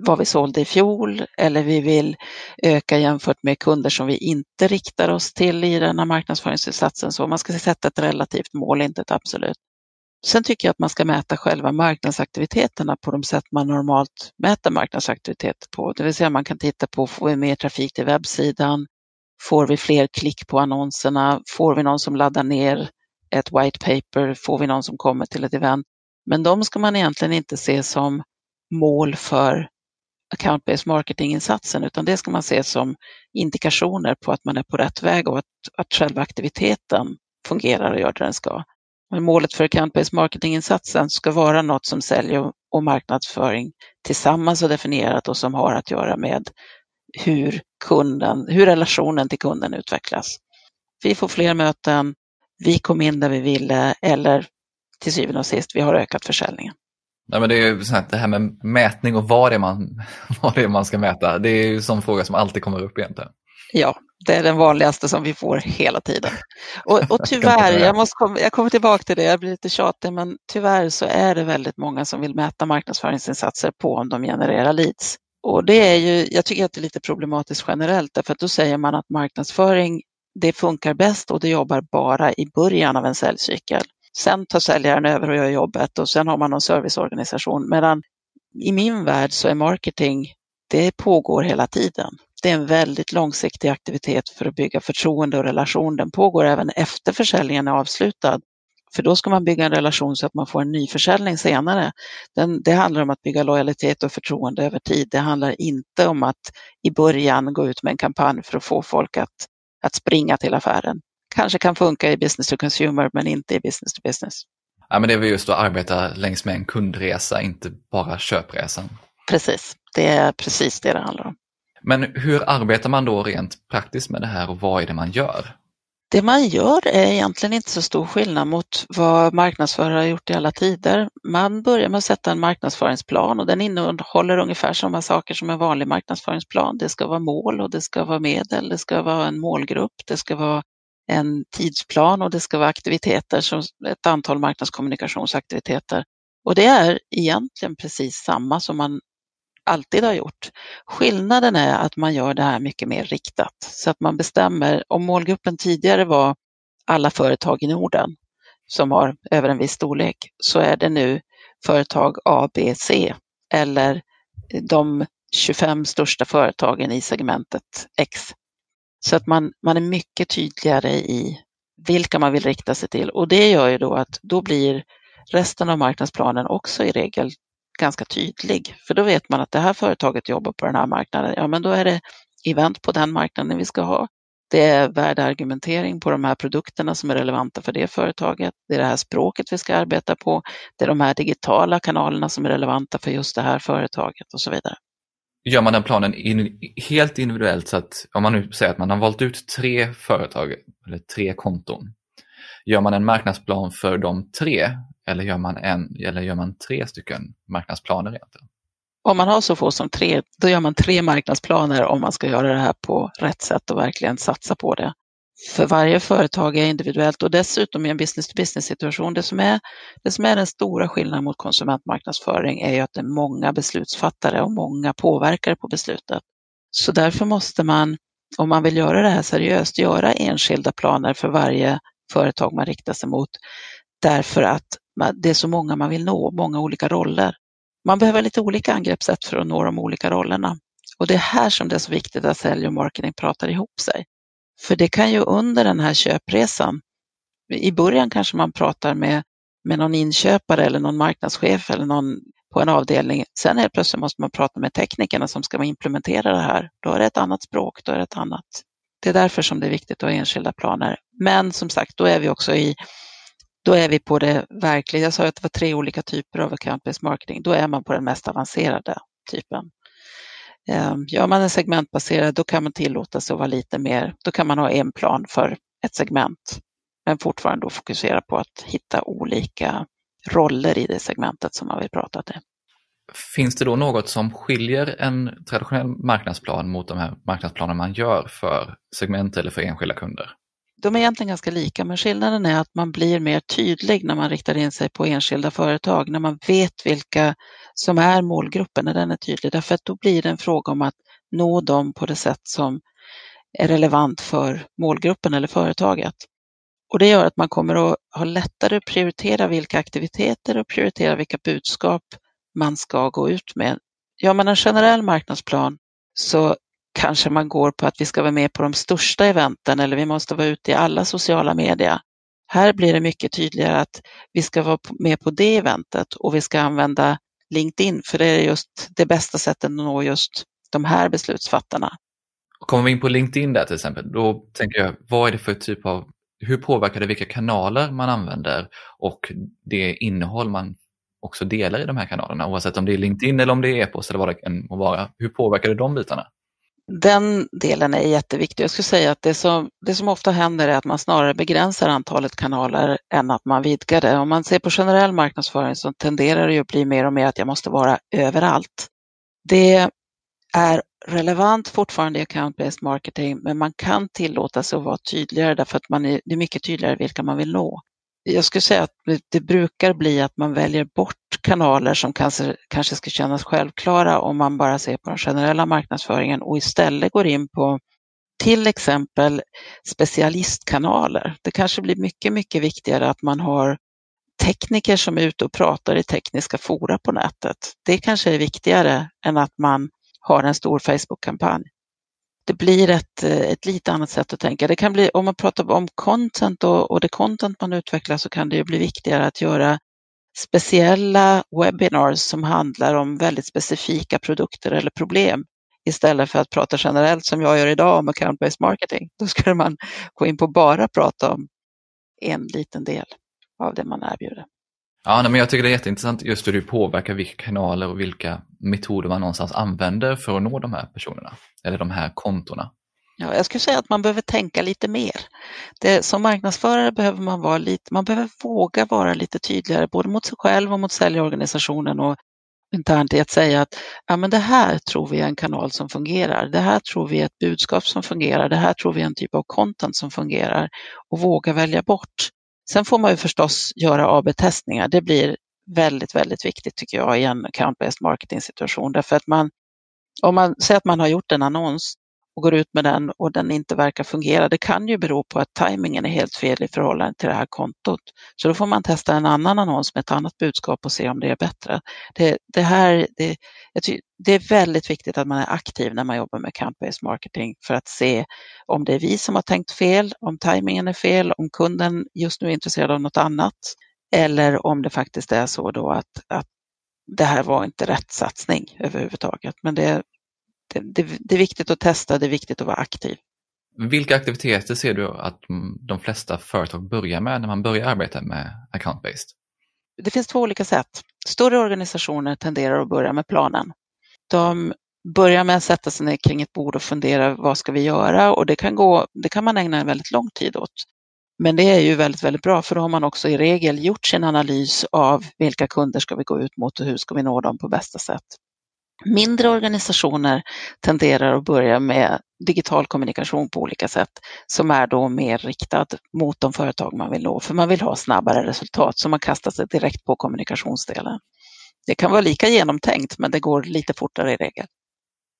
vad vi sålde i fjol eller vi vill öka jämfört med kunder som vi inte riktar oss till i den här marknadsföringsinsatsen. Så man ska sätta ett relativt mål, inte ett absolut. Sen tycker jag att man ska mäta själva marknadsaktiviteterna på de sätt man normalt mäter marknadsaktivitet på. Det vill säga man kan titta på, får vi mer trafik till webbsidan? Får vi fler klick på annonserna? Får vi någon som laddar ner ett white paper? Får vi någon som kommer till ett event? Men de ska man egentligen inte se som mål för account-based marketing-insatsen, utan det ska man se som indikationer på att man är på rätt väg och att, att själva aktiviteten fungerar och gör det den ska. Men målet för account-based marketing-insatsen ska vara något som sälj och marknadsföring tillsammans har definierat och som har att göra med hur, kunden, hur relationen till kunden utvecklas. Vi får fler möten, vi kom in där vi ville eller till syvende och sist, vi har ökat försäljningen. Nej, men det är ju så här, det här med mätning och vad det, är man, vad det är man ska mäta. Det är ju en sån fråga som alltid kommer upp egentligen. Ja, det är den vanligaste som vi får hela tiden. Och, och tyvärr, jag, måste komma, jag kommer tillbaka till det, jag blir lite tjatig, men tyvärr så är det väldigt många som vill mäta marknadsföringsinsatser på om de genererar leads. Och det är ju, jag tycker att det är lite problematiskt generellt, därför att då säger man att marknadsföring, det funkar bäst och det jobbar bara i början av en säljcykel. Sen tar säljaren över och gör jobbet och sen har man någon serviceorganisation. Medan i min värld så är marketing, det pågår hela tiden. Det är en väldigt långsiktig aktivitet för att bygga förtroende och relation. Den pågår även efter försäljningen är avslutad. För då ska man bygga en relation så att man får en ny försäljning senare. Den, det handlar om att bygga lojalitet och förtroende över tid. Det handlar inte om att i början gå ut med en kampanj för att få folk att, att springa till affären kanske kan funka i business to consumer men inte i business to business. Ja, men det är väl just att arbeta längs med en kundresa, inte bara köpresan. Precis, det är precis det det handlar om. Men hur arbetar man då rent praktiskt med det här och vad är det man gör? Det man gör är egentligen inte så stor skillnad mot vad marknadsförare har gjort i alla tider. Man börjar med att sätta en marknadsföringsplan och den innehåller ungefär samma saker som en vanlig marknadsföringsplan. Det ska vara mål och det ska vara medel, det ska vara en målgrupp, det ska vara en tidsplan och det ska vara aktiviteter, som ett antal marknadskommunikationsaktiviteter. Och det är egentligen precis samma som man alltid har gjort. Skillnaden är att man gör det här mycket mer riktat så att man bestämmer, om målgruppen tidigare var alla företag i Norden som har över en viss storlek, så är det nu företag A, B, C eller de 25 största företagen i segmentet X. Så att man, man är mycket tydligare i vilka man vill rikta sig till och det gör ju då att då blir resten av marknadsplanen också i regel ganska tydlig. För då vet man att det här företaget jobbar på den här marknaden. Ja, men då är det event på den marknaden vi ska ha. Det är värdeargumentering på de här produkterna som är relevanta för det företaget. Det är det här språket vi ska arbeta på. Det är de här digitala kanalerna som är relevanta för just det här företaget och så vidare. Gör man den planen in, helt individuellt så att om man nu säger att man har valt ut tre företag eller tre konton. Gör man en marknadsplan för de tre eller gör man, en, eller gör man tre stycken marknadsplaner egentligen? Om man har så få som tre, då gör man tre marknadsplaner om man ska göra det här på rätt sätt och verkligen satsa på det. För varje företag är individuellt och dessutom i en business-to-business situation, det som, är, det som är den stora skillnaden mot konsumentmarknadsföring är ju att det är många beslutsfattare och många påverkare på beslutet. Så därför måste man, om man vill göra det här seriöst, göra enskilda planer för varje företag man riktar sig mot. Därför att det är så många man vill nå, många olika roller. Man behöver lite olika angreppssätt för att nå de olika rollerna. Och det är här som det är så viktigt att sälj och marketing pratar ihop sig. För det kan ju under den här köpresan, i början kanske man pratar med, med någon inköpare eller någon marknadschef eller någon på en avdelning. Sen helt plötsligt måste man prata med teknikerna som ska implementera det här. Då är det ett annat språk, då är det ett annat. Det är därför som det är viktigt att ha enskilda planer. Men som sagt, då är vi också i då är vi på det verkliga. Jag sa att det var tre olika typer av account-based marketing. Då är man på den mest avancerade typen. Ehm, gör man en segmentbaserad, då kan man tillåta sig att vara lite mer, då kan man ha en plan för ett segment, men fortfarande då fokusera på att hitta olika roller i det segmentet som man vill prata till. Finns det då något som skiljer en traditionell marknadsplan mot de här marknadsplaner man gör för segment eller för enskilda kunder? De är egentligen ganska lika, men skillnaden är att man blir mer tydlig när man riktar in sig på enskilda företag, när man vet vilka som är målgruppen, när den är tydlig. Därför att då blir det en fråga om att nå dem på det sätt som är relevant för målgruppen eller företaget. Och det gör att man kommer att ha lättare att prioritera vilka aktiviteter och prioritera vilka budskap man ska gå ut med. Gör man en generell marknadsplan så kanske man går på att vi ska vara med på de största eventen eller vi måste vara ute i alla sociala medier. Här blir det mycket tydligare att vi ska vara med på det eventet och vi ska använda LinkedIn för det är just det bästa sättet att nå just de här beslutsfattarna. Kommer vi in på LinkedIn där till exempel, då tänker jag, vad är det för typ av, hur påverkar det vilka kanaler man använder och det innehåll man också delar i de här kanalerna, oavsett om det är LinkedIn eller om det är e-post eller vad det än må vara. Hur påverkar det de bitarna? Den delen är jätteviktig. Jag skulle säga att det som, det som ofta händer är att man snarare begränsar antalet kanaler än att man vidgar det. Om man ser på generell marknadsföring så tenderar det ju att bli mer och mer att jag måste vara överallt. Det är relevant fortfarande i account-based marketing, men man kan tillåta sig att vara tydligare därför att man är, det är mycket tydligare vilka man vill nå jag skulle säga att det brukar bli att man väljer bort kanaler som kanske, kanske ska kännas självklara om man bara ser på den generella marknadsföringen och istället går in på till exempel specialistkanaler. Det kanske blir mycket, mycket viktigare att man har tekniker som är ute och pratar i tekniska fora på nätet. Det kanske är viktigare än att man har en stor Facebook-kampanj det blir ett, ett lite annat sätt att tänka. Det kan bli, om man pratar om content och, och det content man utvecklar så kan det ju bli viktigare att göra speciella webinars som handlar om väldigt specifika produkter eller problem istället för att prata generellt som jag gör idag om account-based marketing. Då skulle man gå in på bara prata om en liten del av det man erbjuder. Ja, men jag tycker det är jätteintressant just hur du påverkar vilka kanaler och vilka metoder man någonstans använder för att nå de här personerna eller de här kontona. Ja, jag skulle säga att man behöver tänka lite mer. Det, som marknadsförare behöver man vara lite, man behöver våga vara lite tydligare både mot sig själv och mot säljorganisationen och internt i att säga att ja, men det här tror vi är en kanal som fungerar. Det här tror vi är ett budskap som fungerar. Det här tror vi är en typ av content som fungerar och våga välja bort Sen får man ju förstås göra AB-testningar. Det blir väldigt, väldigt viktigt tycker jag i en account-based marketing situation. Därför att man, om man säger att man har gjort en annons och går ut med den och den inte verkar fungera. Det kan ju bero på att tajmingen är helt fel i förhållande till det här kontot. Så då får man testa en annan annons med ett annat budskap och se om det är bättre. Det, det här, det, det är väldigt viktigt att man är aktiv när man jobbar med campus marketing för att se om det är vi som har tänkt fel, om tajmingen är fel, om kunden just nu är intresserad av något annat eller om det faktiskt är så då att, att det här var inte rätt satsning överhuvudtaget. Men det, det, det, det är viktigt att testa, det är viktigt att vara aktiv. Vilka aktiviteter ser du att de flesta företag börjar med när man börjar arbeta med account-based? Det finns två olika sätt. Större organisationer tenderar att börja med planen. De börjar med att sätta sig ner kring ett bord och fundera vad ska vi göra och det kan, gå, det kan man ägna en väldigt lång tid åt. Men det är ju väldigt, väldigt bra för då har man också i regel gjort sin analys av vilka kunder ska vi gå ut mot och hur ska vi nå dem på bästa sätt. Mindre organisationer tenderar att börja med digital kommunikation på olika sätt som är då mer riktad mot de företag man vill nå, för man vill ha snabbare resultat så man kastar sig direkt på kommunikationsdelen. Det kan vara lika genomtänkt men det går lite fortare i regel.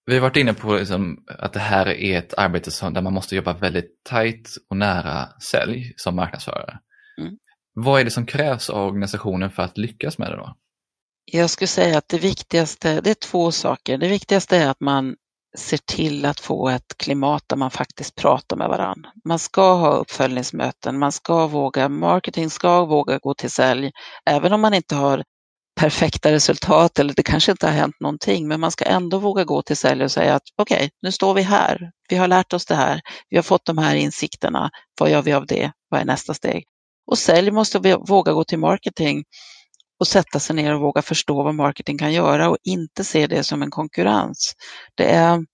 Vi har varit inne på liksom att det här är ett arbete som, där man måste jobba väldigt tajt och nära sälj som marknadsförare. Mm. Vad är det som krävs av organisationen för att lyckas med det då? Jag skulle säga att det viktigaste, det är två saker. Det viktigaste är att man ser till att få ett klimat där man faktiskt pratar med varandra. Man ska ha uppföljningsmöten, man ska våga, marketing ska våga gå till sälj, även om man inte har perfekta resultat eller det kanske inte har hänt någonting, men man ska ändå våga gå till sälj och säga att okej, okay, nu står vi här, vi har lärt oss det här, vi har fått de här insikterna, vad gör vi av det, vad är nästa steg? Och sälj måste våga gå till marketing och sätta sig ner och våga förstå vad marketing kan göra och inte se det som en konkurrens. Det är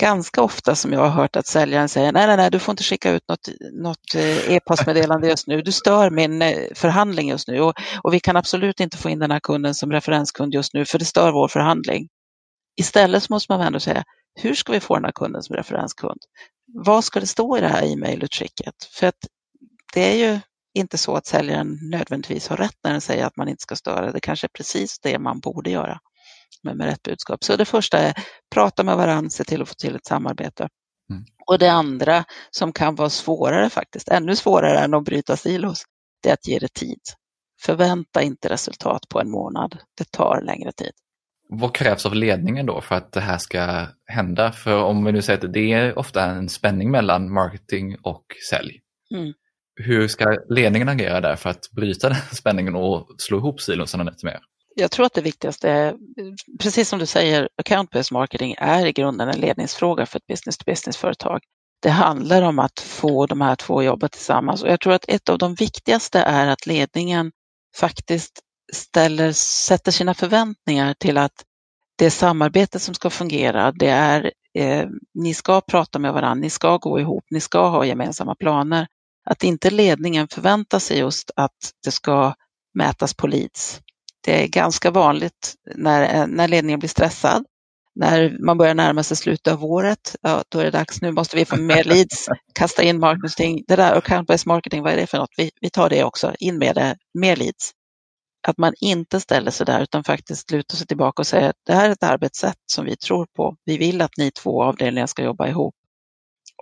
ganska ofta som jag har hört att säljaren säger nej, nej, nej, du får inte skicka ut något, något eh, e-postmeddelande just nu. Du stör min eh, förhandling just nu och, och vi kan absolut inte få in den här kunden som referenskund just nu för det stör vår förhandling. Istället måste man ändå säga, hur ska vi få den här kunden som referenskund? Vad ska det stå i det här e-mailutskicket? För att det är ju inte så att säljaren nödvändigtvis har rätt när den säger att man inte ska störa. Det kanske är precis det man borde göra med, med rätt budskap. Så det första är prata med varandra, se till att få till ett samarbete. Mm. Och det andra som kan vara svårare faktiskt, ännu svårare än att bryta silos, det är att ge det tid. Förvänta inte resultat på en månad. Det tar längre tid. Vad krävs av ledningen då för att det här ska hända? För om vi nu säger att det är ofta en spänning mellan marketing och sälj. Mm. Hur ska ledningen agera där för att bryta den spänningen och slå ihop silosarna lite mer? Jag tror att det viktigaste är, precis som du säger, account-based marketing är i grunden en ledningsfråga för ett business-to-business-företag. Det handlar om att få de här två jobba tillsammans och jag tror att ett av de viktigaste är att ledningen faktiskt ställer, sätter sina förväntningar till att det samarbete som ska fungera, det är eh, ni ska prata med varandra, ni ska gå ihop, ni ska ha gemensamma planer. Att inte ledningen förväntar sig just att det ska mätas på leads. Det är ganska vanligt när, när ledningen blir stressad. När man börjar närma sig slutet av året, ja, då är det dags, nu måste vi få mer leads, kasta in marketing, det där account-based marketing, vad är det för något? Vi, vi tar det också, in med det, mer leads. Att man inte ställer sig där utan faktiskt lutar sig tillbaka och säger att det här är ett arbetssätt som vi tror på. Vi vill att ni två avdelningar ska jobba ihop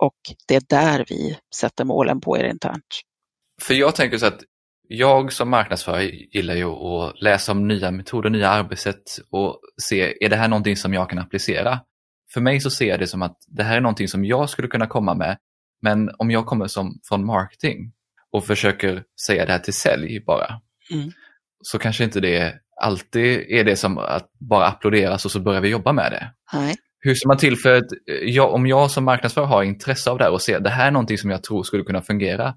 och det är där vi sätter målen på er internt. För jag tänker så att jag som marknadsförare gillar ju att läsa om nya metoder, nya arbetssätt och se, är det här någonting som jag kan applicera? För mig så ser jag det som att det här är någonting som jag skulle kunna komma med, men om jag kommer som, från marketing och försöker säga det här till sälj bara, mm. så kanske inte det alltid är det som att bara applåderas och så börjar vi jobba med det. Nej. Hur ser man till för att jag, om jag som marknadsförare har intresse av det här och ser att det här är någonting som jag tror skulle kunna fungera,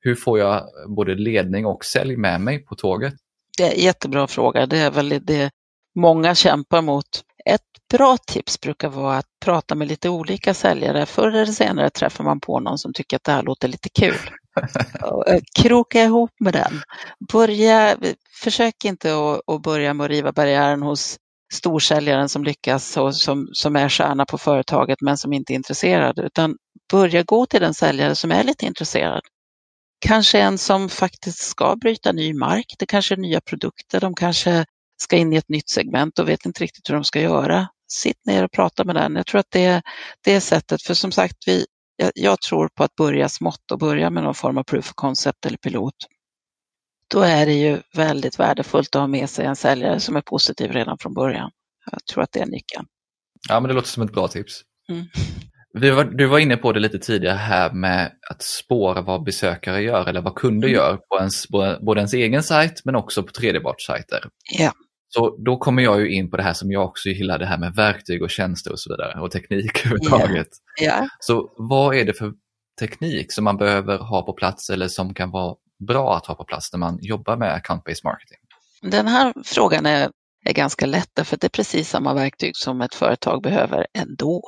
hur får jag både ledning och sälj med mig på tåget? Det är en jättebra fråga. Det är väl det många kämpar mot. Ett bra tips brukar vara att prata med lite olika säljare. Förr eller senare träffar man på någon som tycker att det här låter lite kul. Eh, kroka ihop med den. Börja, försök inte att börja med att riva barriären hos storsäljaren som lyckas och som, som är stjärna på företaget men som inte är intresserad, utan börja gå till den säljare som är lite intresserad. Kanske en som faktiskt ska bryta ny mark, det kanske är nya produkter, de kanske ska in i ett nytt segment och vet inte riktigt hur de ska göra. sitt ner och prata med den. Jag tror att det, det är sättet, för som sagt, vi, jag, jag tror på att börja smått och börja med någon form av proof of concept eller pilot. Då är det ju väldigt värdefullt att ha med sig en säljare som är positiv redan från början. Jag tror att det är nyckeln. Ja, men det låter som ett bra tips. Mm. Var, du var inne på det lite tidigare här med att spåra vad besökare gör eller vad kunder mm. gör på ens, både ens egen sajt men också på tredjepartssajter. Ja. Så då kommer jag ju in på det här som jag också gillar, det här med verktyg och tjänster och så vidare och teknik överhuvudtaget. Yeah. Yeah. Så vad är det för teknik som man behöver ha på plats eller som kan vara bra att ha på plats när man jobbar med account-based marketing? Den här frågan är, är ganska lätt för det är precis samma verktyg som ett företag behöver ändå.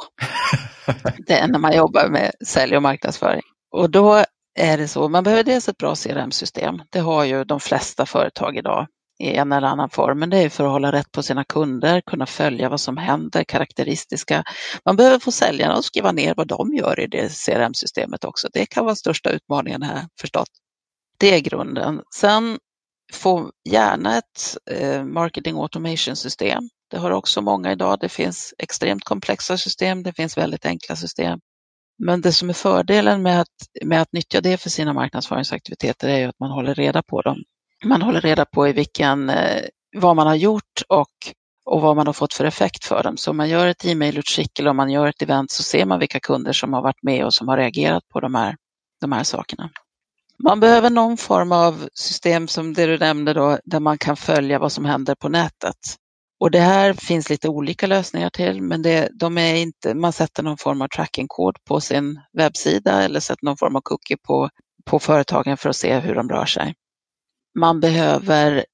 det är när man jobbar med sälj och marknadsföring. Och då är det så, man behöver dels ett bra CRM-system. Det har ju de flesta företag idag i en eller annan form, men det är för att hålla rätt på sina kunder, kunna följa vad som händer, karaktäristiska. Man behöver få säljarna att skriva ner vad de gör i det CRM-systemet också. Det kan vara största utmaningen här förstås. Det är grunden. Sen få gärna ett eh, marketing automation system. Det har också många idag. Det finns extremt komplexa system, det finns väldigt enkla system. Men det som är fördelen med att, med att nyttja det för sina marknadsföringsaktiviteter är ju att man håller reda på dem man håller reda på i vilken, eh, vad man har gjort och, och vad man har fått för effekt för dem. Så om man gör ett e-mailutskick eller om man gör ett event så ser man vilka kunder som har varit med och som har reagerat på de här, de här sakerna. Man behöver någon form av system som det du nämnde då, där man kan följa vad som händer på nätet. Och det här finns lite olika lösningar till, men det, de är inte, man sätter någon form av trackingkod på sin webbsida eller sätter någon form av cookie på, på företagen för att se hur de rör sig. Man behöver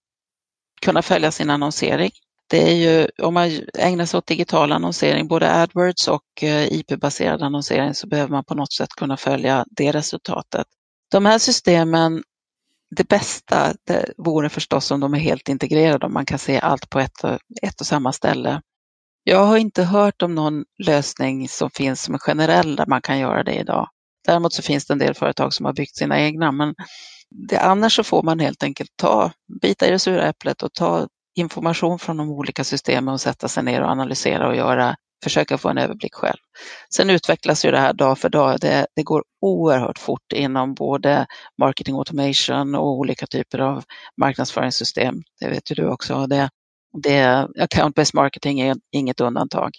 kunna följa sin annonsering. Det är ju, om man ägnar sig åt digital annonsering, både AdWords och eh, IP-baserad annonsering, så behöver man på något sätt kunna följa det resultatet. De här systemen, det bästa det vore förstås om de är helt integrerade, om man kan se allt på ett och, ett och samma ställe. Jag har inte hört om någon lösning som finns som är generell där man kan göra det idag. Däremot så finns det en del företag som har byggt sina egna, men det, annars så får man helt enkelt ta, bita i det sura äpplet och ta information från de olika systemen och sätta sig ner och analysera och göra, försöka få en överblick själv. Sen utvecklas ju det här dag för dag. Det, det går oerhört fort inom både marketing automation och olika typer av marknadsföringssystem. Det vet ju du också. Det, det, account-based marketing är inget undantag.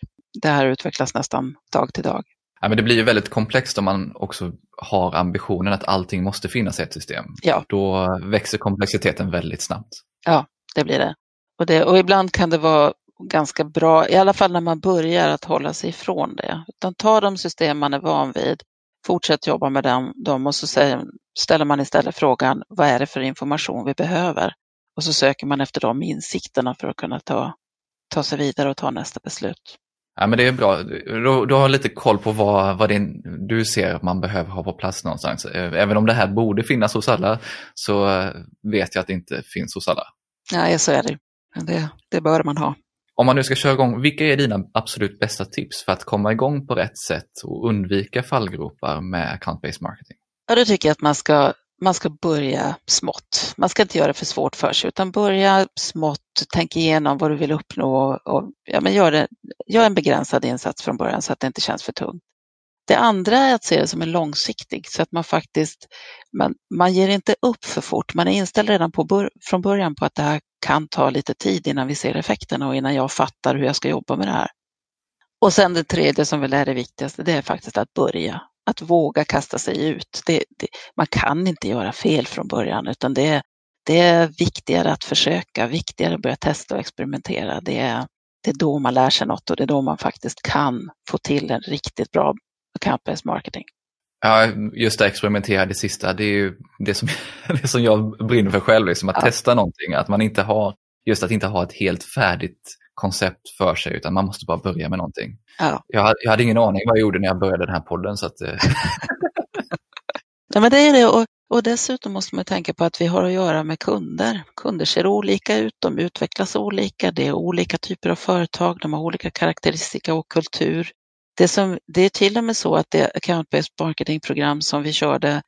Det här utvecklas nästan dag till dag. Ja, men det blir ju väldigt komplext om man också har ambitionen att allting måste finnas i ett system. Ja. Då växer komplexiteten väldigt snabbt. Ja, det blir det. Och, det. och ibland kan det vara ganska bra, i alla fall när man börjar, att hålla sig ifrån det. Utan ta de system man är van vid, fortsätt jobba med dem, dem och så säger, ställer man istället frågan, vad är det för information vi behöver? Och så söker man efter de insikterna för att kunna ta, ta sig vidare och ta nästa beslut. Ja, men det är bra. Du, du har lite koll på vad, vad det, du ser att man behöver ha på plats någonstans. Även om det här borde finnas hos alla så vet jag att det inte finns hos alla. Nej, så är det. det. Det bör man ha. Om man nu ska köra igång, vilka är dina absolut bästa tips för att komma igång på rätt sätt och undvika fallgropar med account-based marketing? Ja, då tycker jag att man ska man ska börja smått. Man ska inte göra det för svårt för sig utan börja smått, tänk igenom vad du vill uppnå och ja, men gör, det, gör en begränsad insats från början så att det inte känns för tungt. Det andra är att se det som en långsiktig så att man faktiskt, man, man ger inte upp för fort. Man är inställd redan på, från början på att det här kan ta lite tid innan vi ser effekterna och innan jag fattar hur jag ska jobba med det här. Och sen det tredje som väl är det viktigaste, det är faktiskt att börja att våga kasta sig ut. Det, det, man kan inte göra fel från början utan det, det är viktigare att försöka, viktigare att börja testa och experimentera. Det är, det är då man lär sig något och det är då man faktiskt kan få till en riktigt bra campus marketing. Ja, just det experimentera, det sista, det är ju det som, det som jag brinner för själv, liksom, att ja. testa någonting, att man inte har, just att inte ha ett helt färdigt koncept för sig utan man måste bara börja med någonting. Ja. Jag, jag hade ingen aning vad jag gjorde när jag började den här podden. Så att, eh. Nej, men det är det och, och dessutom måste man tänka på att vi har att göra med kunder. Kunder ser olika ut, de utvecklas olika, det är olika typer av företag, de har olika karaktäristika och kultur. Det, som, det är till och med så att det account-based marketing-program som vi körde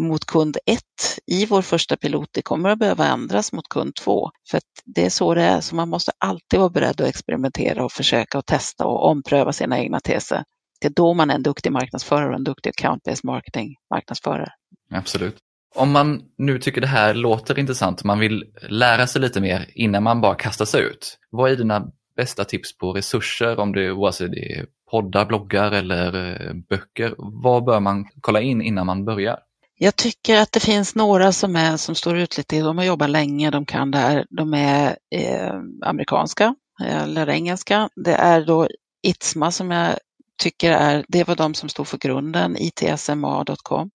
mot kund 1 i vår första pilot, det kommer att behöva ändras mot kund 2. För att det är så det är, så man måste alltid vara beredd att experimentera och försöka och testa och ompröva sina egna teser. Det är då man är en duktig marknadsförare och en duktig account-based marketing marknadsförare. Absolut. Om man nu tycker det här låter intressant, och man vill lära sig lite mer innan man bara kastar sig ut. Vad är dina bästa tips på resurser, om det, oavsett det är poddar, bloggar eller eh, böcker? Vad bör man kolla in innan man börjar? Jag tycker att det finns några som, är, som står ut lite, de har jobbat länge, de kan det här, de är eh, amerikanska eller engelska. Det är då Itsma som jag tycker är, det var de som stod för grunden, itsma.com.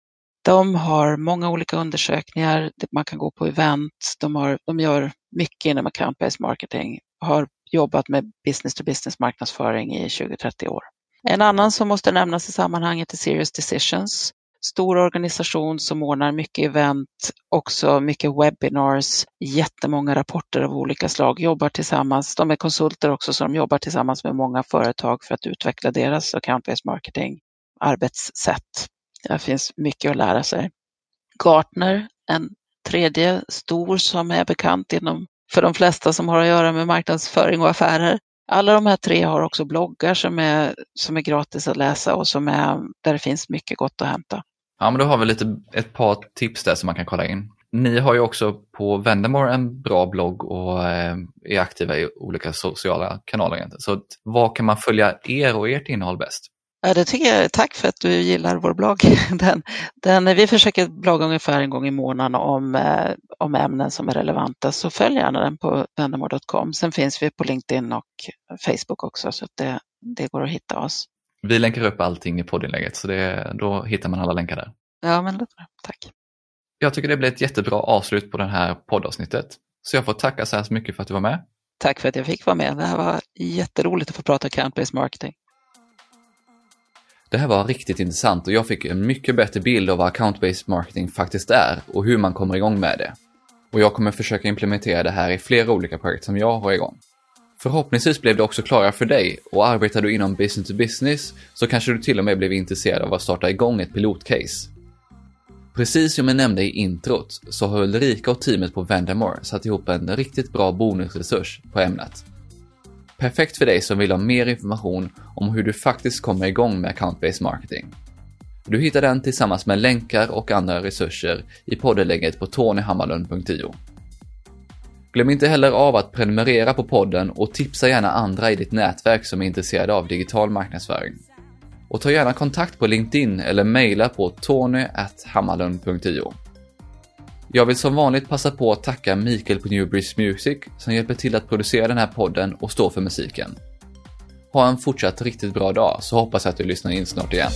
De har många olika undersökningar, man kan gå på event, de, har, de gör mycket inom account-based marketing, har jobbat med business to business marknadsföring i 20-30 år. En annan som måste nämnas i sammanhanget är Serious Decisions. Stor organisation som ordnar mycket event, också mycket webinars, jättemånga rapporter av olika slag, jobbar tillsammans. De är konsulter också så de jobbar tillsammans med många företag för att utveckla deras account-based marketing arbetssätt. Det finns mycket att lära sig. Gartner, en tredje stor som är bekant inom, för de flesta som har att göra med marknadsföring och affärer. Alla de här tre har också bloggar som är, som är gratis att läsa och som är, där det finns mycket gott att hämta. Ja, men då har vi lite, ett par tips där som man kan kolla in. Ni har ju också på Vendemore en bra blogg och eh, är aktiva i olika sociala kanaler. Så vad kan man följa er och ert innehåll bäst? Ja, det tycker jag. Tack för att du gillar vår blogg. Den, den, vi försöker blogga ungefär en gång i månaden om, eh, om ämnen som är relevanta, så följ gärna den på vendemore.com. Sen finns vi på LinkedIn och Facebook också, så det, det går att hitta oss. Vi länkar upp allting i poddinlägget, så det, då hittar man alla länkar där. Ja, men tack. Jag tycker det blev ett jättebra avslut på det här poddavsnittet. Så jag får tacka så här mycket för att du var med. Tack för att jag fick vara med. Det här var jätteroligt att få prata account-based marketing. Det här var riktigt intressant och jag fick en mycket bättre bild av vad account-based marketing faktiskt är och hur man kommer igång med det. Och jag kommer försöka implementera det här i flera olika projekt som jag har igång. Förhoppningsvis blev det också klarare för dig och arbetar du inom business to business så kanske du till och med blev intresserad av att starta igång ett pilotcase. Precis som jag nämnde i introt så har Ulrika och teamet på Vendamore satt ihop en riktigt bra bonusresurs på ämnet. Perfekt för dig som vill ha mer information om hur du faktiskt kommer igång med account-based marketing. Du hittar den tillsammans med länkar och andra resurser i poddenlägget på tonyhammarlund.io. Glöm inte heller av att prenumerera på podden och tipsa gärna andra i ditt nätverk som är intresserade av digital marknadsföring. Och ta gärna kontakt på LinkedIn eller mejla på tony.hammarlund.io. Jag vill som vanligt passa på att tacka Mikael på Newbridge Music som hjälper till att producera den här podden och stå för musiken. Ha en fortsatt riktigt bra dag så hoppas jag att du lyssnar in snart igen.